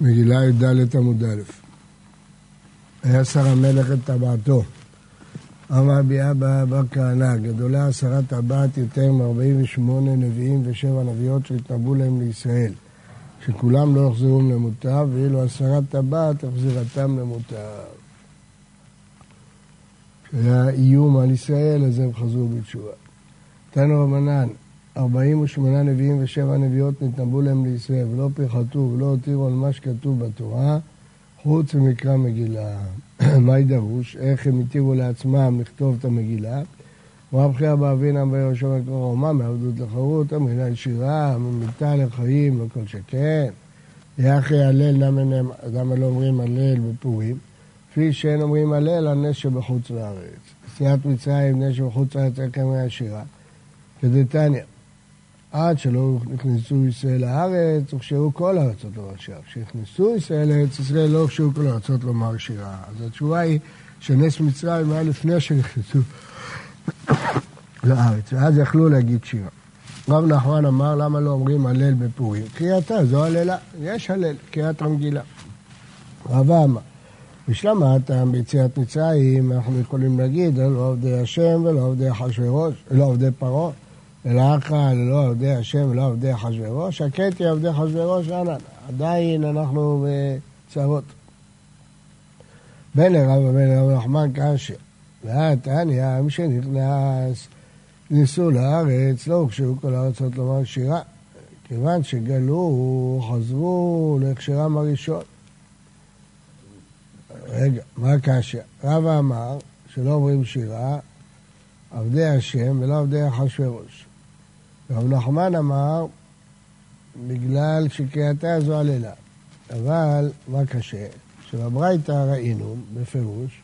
מגילה י"ד עמוד א'. היה שר המלך את טבעתו. אמר רבי אבא בר כהנא, גדולה עשרה טבעת יותר מ-48 נביאים ושבע נביאות שהתנבאו להם לישראל, שכולם לא יחזרו למוטב, ואילו עשרה טבעת החזירתם למוטב. כשהיה איום על ישראל, אז הם חזרו בתשובה. תנו רבנן, 48 נביאים ושבע נביאות נתנבאו להם לישראל, ולא פיחתו ולא הותירו על מה שכתוב בתורה, חוץ ממקרא מגילה. מה ידרוש? איך הם התירו לעצמם לכתוב את המגילה? רב חייא באבינם ביהושע מקרא אומה, מעבדות לחירות, אמינה ישירה, ממיתה לחיים, לא כל שכן. יחי הלל, למה לא אומרים הלל בפורים? כפי שאין אומרים הלל על נס שבחוץ לארץ. נסיעת מצרים, נס שבחוץ לארץ, רק אמרה ישירה. כדתניא, עד שלא נכנסו ישראל לארץ, הוכשרו כל הארצות לומר שירה. כשנכנסו ישראל לארץ ישראל לא הוכשרו כל הארצות לומר שירה. אז התשובה היא שנס מצרים היה לפני שנכנסו לארץ, ואז יכלו להגיד שירה. רב נחמן אמר, למה לא אומרים הלל בפורים? קריאתה, זו הללה, יש הלל, קריאת המגילה. רבה אמר, בשלמה הטעם ביציאת מצרים, אנחנו יכולים להגיד, לא עובדי השם ולא עובדי אחשוורוש, לא עובדי פרעה. אלא אחא ללא עובדי השם ולא עובדי אחשוורוש, הכיתי עובדי אחשוורוש אנן. עדיין אנחנו בצרות. בין לרב ובין לרב נחמן קשיא. והתניא, מי שנכנס, ניסו לארץ, לא הוגשו כל הארצות לומר שירה. כיוון שגלו, חזרו להכשרם הראשון. רגע, מה קשיא? רבא אמר שלא אומרים שירה, עבדי השם ולא עבדי אחשוורוש. רב נחמן אמר, בגלל שקריאתה זו הלילה. אבל מה קשה? שבברייתא ראינו בפירוש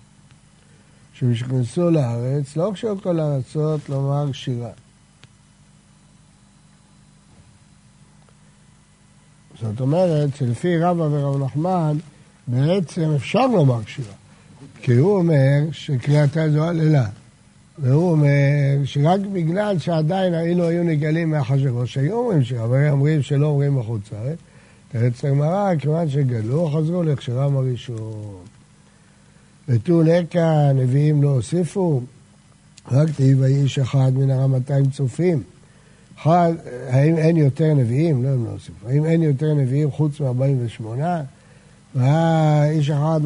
שמשכנסו לארץ, לא כשהיו כל הארצות לומר שירה. זאת אומרת שלפי רבא ורב נחמן בעצם אפשר לומר שירה. כי הוא אומר שקריאתה זו הלילה. והוא שרק בגלל שעדיין אילו היו נגלים מאחשוורוש, היו אומרים ש... אבל אומרים שלא אומרים בחוץ לארץ. תרץ לגמרא, כיוון שגלו, חזרו להכשרם הראשון. ותו לקה, נביאים לא הוסיפו, רק תהיו האיש אחד מן הרמתיים צופים. האם אין יותר נביאים? לא, הם לא הוסיפו. האם אין יותר נביאים חוץ מ-48? והיה איש אחד,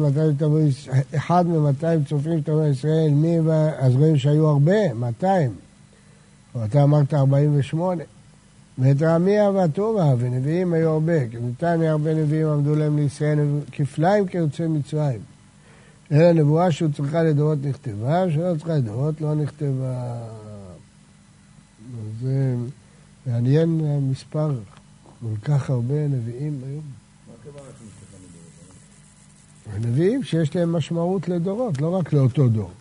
אחד מ-200 צופים תאמר ישראל, מי, אז רואים שהיו הרבה, 200. ואתה אמרת 48. ואת רמיה והטובה, ונביאים היו הרבה, כי נתניה הרבה נביאים עמדו להם לישראל כפליים כיוצאי מצרים. אלא נבואה שהוא צריכה לדורות נכתבה, ושלא צריכה לדורות לא נכתבה. זה מעניין מספר, כל כך הרבה נביאים היום. נביאים שיש להם משמעות לדורות, לא רק לאותו דור.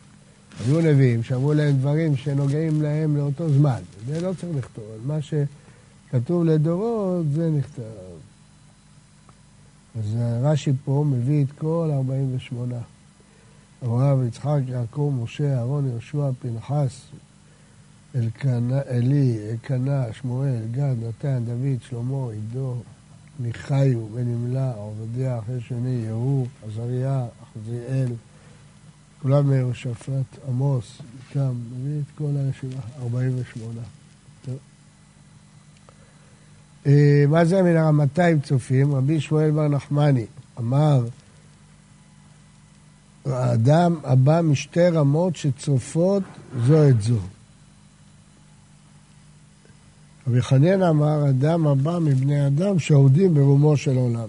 היו נביאים שאמרו להם דברים שנוגעים להם לאותו זמן. זה לא צריך לכתוב. מה שכתוב לדורות, זה נכתב. אז רש"י פה מביא את כל 48. אברהם, יצחק, יעקב, משה, אהרון, יהושע, פנחס, אלקנה, עלי, אלקנה, שמואל, גד, נתן, דוד, שלמה, עידו, מחיו, בן ימלה, עובדיה, אחרי שני, יהוא, עזריה, אחזיאל, כולם מיהושפט, עמוס, איתם, מביא את כל הרשימה, 48. אה, מה זה מן הרמתיים צופים? רבי שמואל בר נחמני אמר, האדם הבא משתי רמות שצופות זו את זו. רבי חנין אמר, אדם הבא מבני אדם שעובדים ברומו של עולם.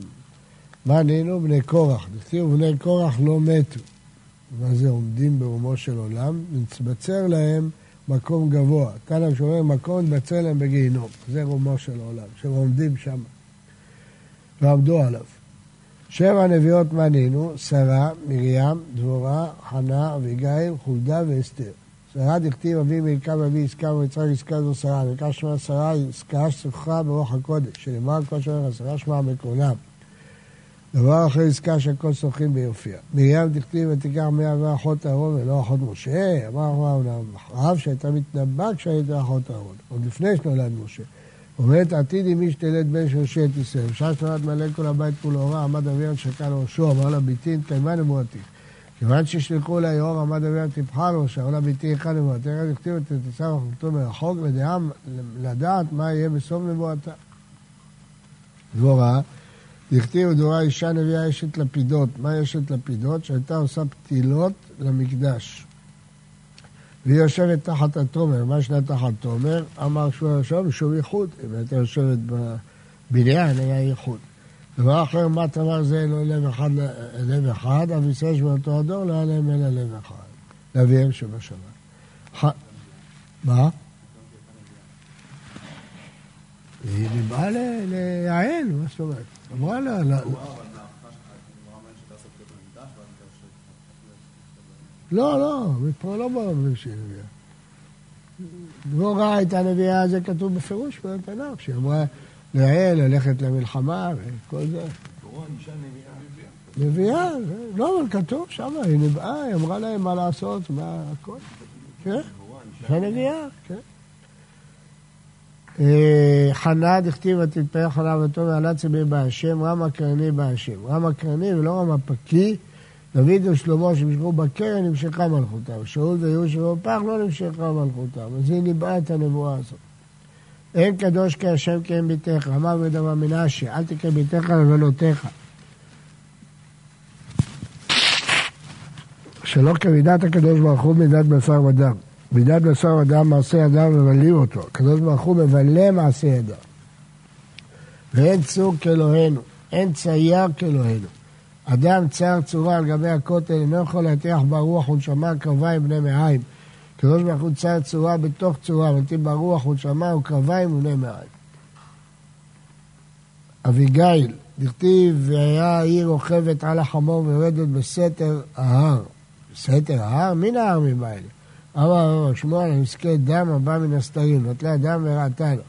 מה ענינו? בני קורח. נכתיבו בני קורח לא מתו. מה זה עומדים ברומו של עולם? נצבצר להם מקום גבוה. תנא שאומר מקום נתבצר להם בגיהינום. זה רומו של עולם, שהם עומדים שם. ועמדו עליו. שבע נביאות מנינו, שרה, מרים, דבורה, חנה, אביגיל, חולדה ואסתר. שרה דכתיב אבי מלכה ואבי עסקה ויצחק עסקה זו שרה, נקרא שמה שרה עסקה שכחה ברוח הקודש, שנאמר כל שומר השרה שמה בקרונם. דבר אחרי עסקה שהכל שוחים ביופיע. מרים דכתיב ותיקח מאה ואחות אהרון ולא אחות משה, אמר אברהם אחריו שהייתה מתנבא כשהייתה אחות אהרון, עוד לפני שנולד משה. אומרת עתיד עם מי שתלד בן שלושי את ישראל. בשעה שנולד מלא כל הבית כולו רע, עמד אביון שקע לראשו, אמר לה ביתי נתקיימה נבואתי. כיוון ששלחו לה יאור עמד אביון טיפחה לו, שאמר לה ביתי אחד נבואתי, רק הכתיבו את תתסה וחוקתו מרחוק, לדעת מה יהיה בסוף נבואתה. דבורה, דכתיב דבורה אישה נביאה אשת לפידות. מה אשת לפידות? שהייתה עושה פתילות למקדש. והיא יושבת תחת התומר. מה שלה תחת תומר? אמר שהוא יושב שוב ייחוד. אם הייתה יושבת בבניין, היה ייחוד. דבר אחר, מה תמר זה לא לב אחד לב אחד, אבל ישראל שבאותו הדור לא היה להם אלא לב אחד. לאביהם שבשמיים. מה? היא ניבאה ליעל, מה זאת אומרת? אמרה לה... לא, לא, מפה לא ברבים שהיא נביאה. דבורה הייתה נביאה, זה כתוב בפירוש בתנ"ך, שהיא אמרה ליעל ללכת למלחמה וכל זה. נביאה. לא, אבל כתוב שם, היא נבאה, היא אמרה להם מה לעשות, מה הכל. כן, אישה נביאה, כן. אה, חנה דכתיב ותתפאר חנה וטוב ועלה צבי בהשם, רמה קרני בהשם. רמה קרני ולא רמה פקי. דוד ושלמה שנמשכו בקרן נמשכה מלכותם. שאול ויהוש ובפח לא נמשכה מלכותם. אז היא ניבאה את הנבואה הזאת. אין קדוש כהשם כי אין ביתך. אמר בדבר מנשה, אל תקרא ביתך לבנותיך. שלא כמידת הקדוש ברוך הוא מידת בשר ודם. מידת בשר ודם מעשה ידיו מבלים אותו. הקדוש ברוך הוא מבלה מעשה ידיו. ואין צור כאלוהינו, אין צייר כאלוהינו. אדם צר צורה על גבי הכותל אינו יכול להטיח ברוח ונשמה קרביים בני מעיים. הקדוש ברוך הוא צר צורה בתוך צורה, ונתיב ברוח ונשמה וקרביים ובני מעיים. אביגיל, דכתיב, והיה העיר רוכבת על החמור ויורדת בסתר ההר. בסתר ההר? מן ההר מבעל. אמר שמואל, נזכה דם הבא מן הסתרים, נטלה דם וראתה לו.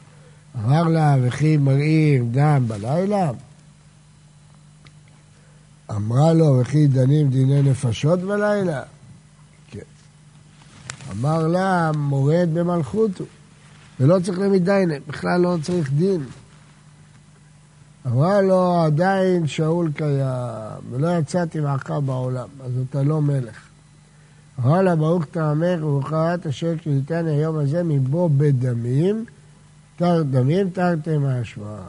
אמר לה, וכי מראים דם בלילה? אמרה לו, וכי דנים דיני נפשות בלילה? אמר לה, מורד במלכותו, ולא צריך למדיינה, בכלל לא צריך דין. אמרה לו, עדיין שאול קיים, ולא יצאתי מעקב בעולם, אז אתה לא מלך. אמר לה, ברוך תעמך וברכת אשר קליטני היום הזה מבוא בדמים, תר דמים תרתי מהשוואה.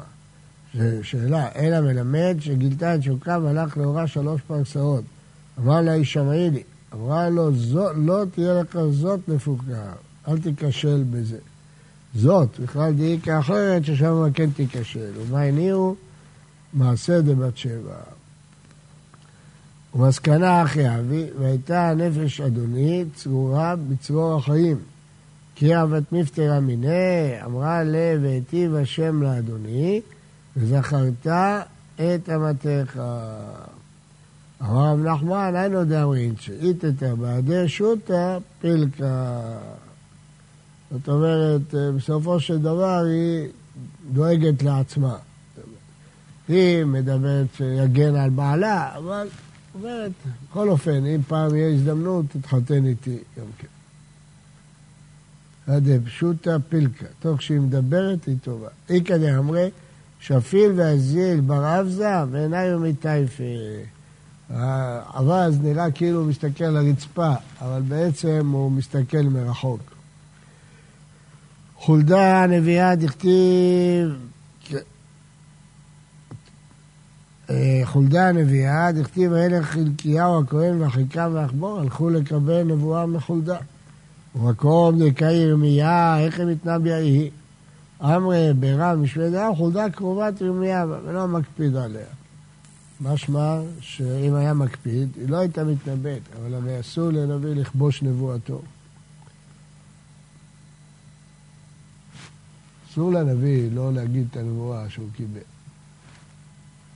זו שאלה, אלא מלמד שגילתה את שוקה והלך לאורה שלוש פרסאות. אמר לה, הישמעי לי. אמרה לו, זאת, לא תהיה לך זאת מפוקה, אל תיכשל בזה. זאת, בכלל דהי כאחרת, ששם כן תיכשל. ומה הניעו? מעשה דבת שבע. ומסקנה אחי אבי, והייתה הנפש אדוני צרורה בצרור החיים. כי אהבת מפטרה מיניה, אמרה לה והיטיב השם לאדוני, וזכרת את אמתיך. אמר רב נחמן, אינו דאמרין, שאיתתא בעדי שוטה פילקה. זאת אומרת, בסופו של דבר היא דואגת לעצמה. היא מדברת שיגן על בעלה, אבל אומרת, בכל אופן, אם פעם יהיה הזדמנות, תתחתן איתי גם כן. עדי פשוטה פילקה, תוך שהיא מדברת היא טובה. איכא דאמרי, שפיל ואזיל בר אבזה ועיניו מטייפה. האווז נראה כאילו הוא מסתכל על הרצפה, אבל בעצם הוא מסתכל מרחוק. חולדה הנביאה דכתיב אה, חולדה הנביאה, דכתיב אלה חלקיהו הכהן והחיקם והחבור הלכו לקבל נבואה מחולדה. ומקום דקאי ירמיה, איך הם התנבא היא? אמרי ברב משמדה, חולדה קרובת ירמיה, ולא מקפיד עליה. משמע שאם היה מקפיד, היא לא הייתה מתנבאת, אבל הרי אסור לנביא לכבוש נבואתו. אסור לנביא לא להגיד את הנבואה שהוא קיבל.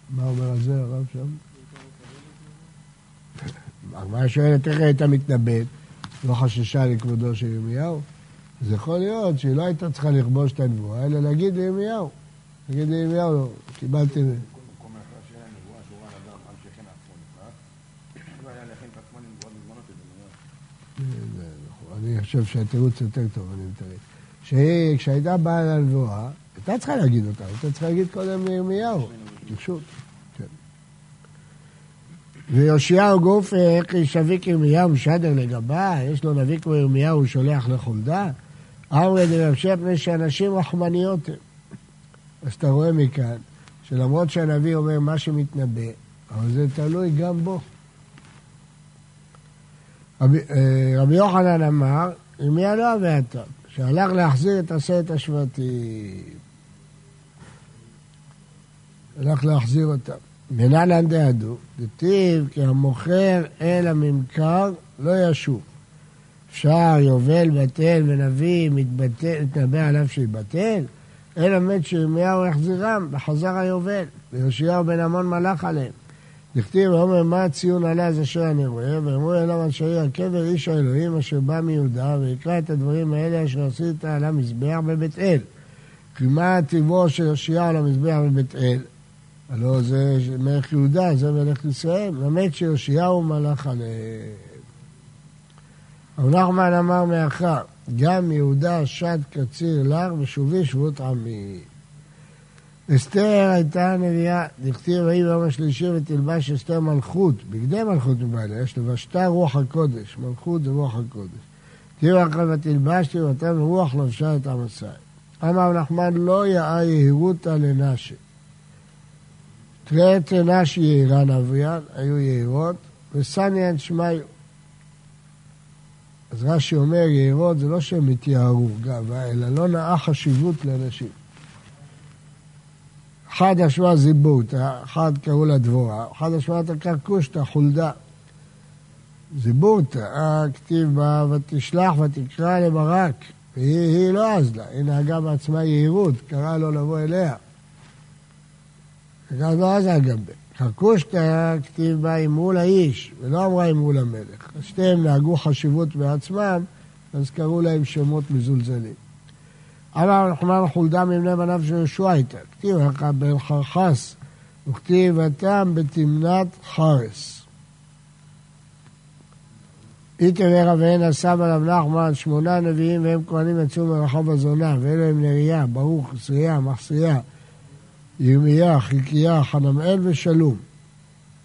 מה אומר על זה הרב שם? הגמרא שואלת איך הייתה מתנבאת, לא חששה לכבודו של ירמיהו? אז יכול להיות שהיא לא הייתה צריכה לכבוש את הנבואה, אלא להגיד לירמיהו. להגיד לירמיהו, קיבלתי... חושב שהתירוץ יותר טוב, אני מתאר. כשהייתה באה לנבואה, הייתה צריכה להגיד אותה, הייתה צריכה להגיד קודם לירמיהו. פשוט. כן. ויאשיהו גוף איך ישביק ירמיהו שדר לגבה, יש לו נביא כמו ירמיהו, הוא שולח לחולדה. אמרי דממשך פני שאנשים רחמניות הם. אז אתה רואה מכאן, שלמרות שהנביא אומר מה שמתנבא, אבל זה תלוי גם בו. רבי, אה, יוחנן אמר, ירמיה לא אבי אתה, שהלך להחזיר את עשרת השבטים. הלך להחזיר אותם. מנהלן דעדו, דתיב כי המוכר אל הממכר לא ישוב. אפשר יובל בטל ונביא מתנבא עליו שיבטל, אלא מת שירמיהו יחזירם, וחזר היובל, ויאשיהו בן עמון מלך עליהם. דכתיב ואומר מה הציון עלי אז אשר אני רואה, ואמרו אליו שעיר הקבר איש האלוהים אשר בא מיהודה, ויקרא את הדברים האלה אשר עשית על המזבח בבית אל. כי מה טיבו של יאשיהו על המזבח בבית אל? הלא זה מלך יהודה, זה מלך ישראל, למת שיאשיהו מלך עליהם. רב נחמן אמר מאחר, גם יהודה שד קציר לך ושובי שבות עמי. אסתר הייתה נביאה, דכתיב ויהי ביום השלישי ותלבש אסתר מלכות, בגדי מלכות מבעלה, יש לבשתה רוח הקודש, מלכות זה רוח הקודש. תראו אחר ותלבש, תראו תראו רוח לבשה את המסע. אמר נחמן לא יאה יהירותה לנשי. תראה נשי יהירה נביאן, היו יהירות, וסניאן שמיו. אז רש"י אומר, יהירות זה לא שהם התייארו גאווה, אלא לא נאה חשיבות לאנשים. אחד אשמה זיבורתא, אחד קראו לה דבורה, אחד אשמה את הקרקושתא, חולדה. זיבורתא, הכתיב בה ותשלח ותקרא לברק, והיא לא עז היא נהגה בעצמה יהירות, קרא לו לבוא אליה. וגם לא עזה גם בה. קרקושתא, כתיב בה אמרו לאיש, ולא אמרה אמרו למלך. שתיהם נהגו חשיבות בעצמם, אז קראו להם שמות מזולזלים. אמר נחמן חולדה מבני בניו של יהושע הייתה, כתיב לך בן חרחס, וכתיב התם בתמנת חרס. איתמר ואין הסב עליו נחמן, שמונה נביאים והם כהנים יצאו מרחוב הזונה, ואלו הם נריה, ברוך, שריה, מחסיה, ירמיה, חלקיה, חנמאל ושלום.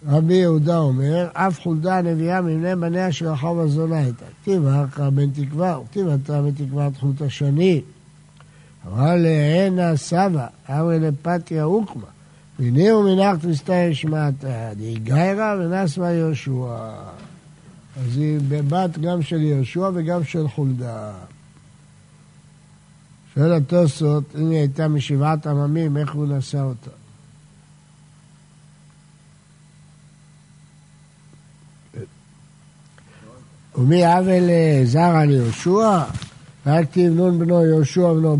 רבי יהודה אומר, אף חולדה הנביאה מבני בניה של רחוב הזונה הייתה. כתיב אחר בן תקווה, וכתיב אתה בתקוות חוט השני. אמר לענה סבא, אמר לפתיה אוקמה, והנה הוא מנחת מסתר שמעתה, די גיירה ונסמה יהושע. אז היא בת גם של יהושע וגם של חולדה. שואל התוספות, אם היא הייתה משבעת עממים, איך הוא נשא אותה? ומי עוול זרע ליהושע? רק תבנון בנו יהושע בנו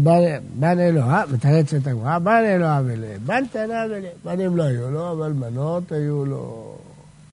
בן אלוה, מתרצת הגמרא, בן אלוה ולא, בן תנא ולא, בנים לא היו לו, אבל מנות היו לו.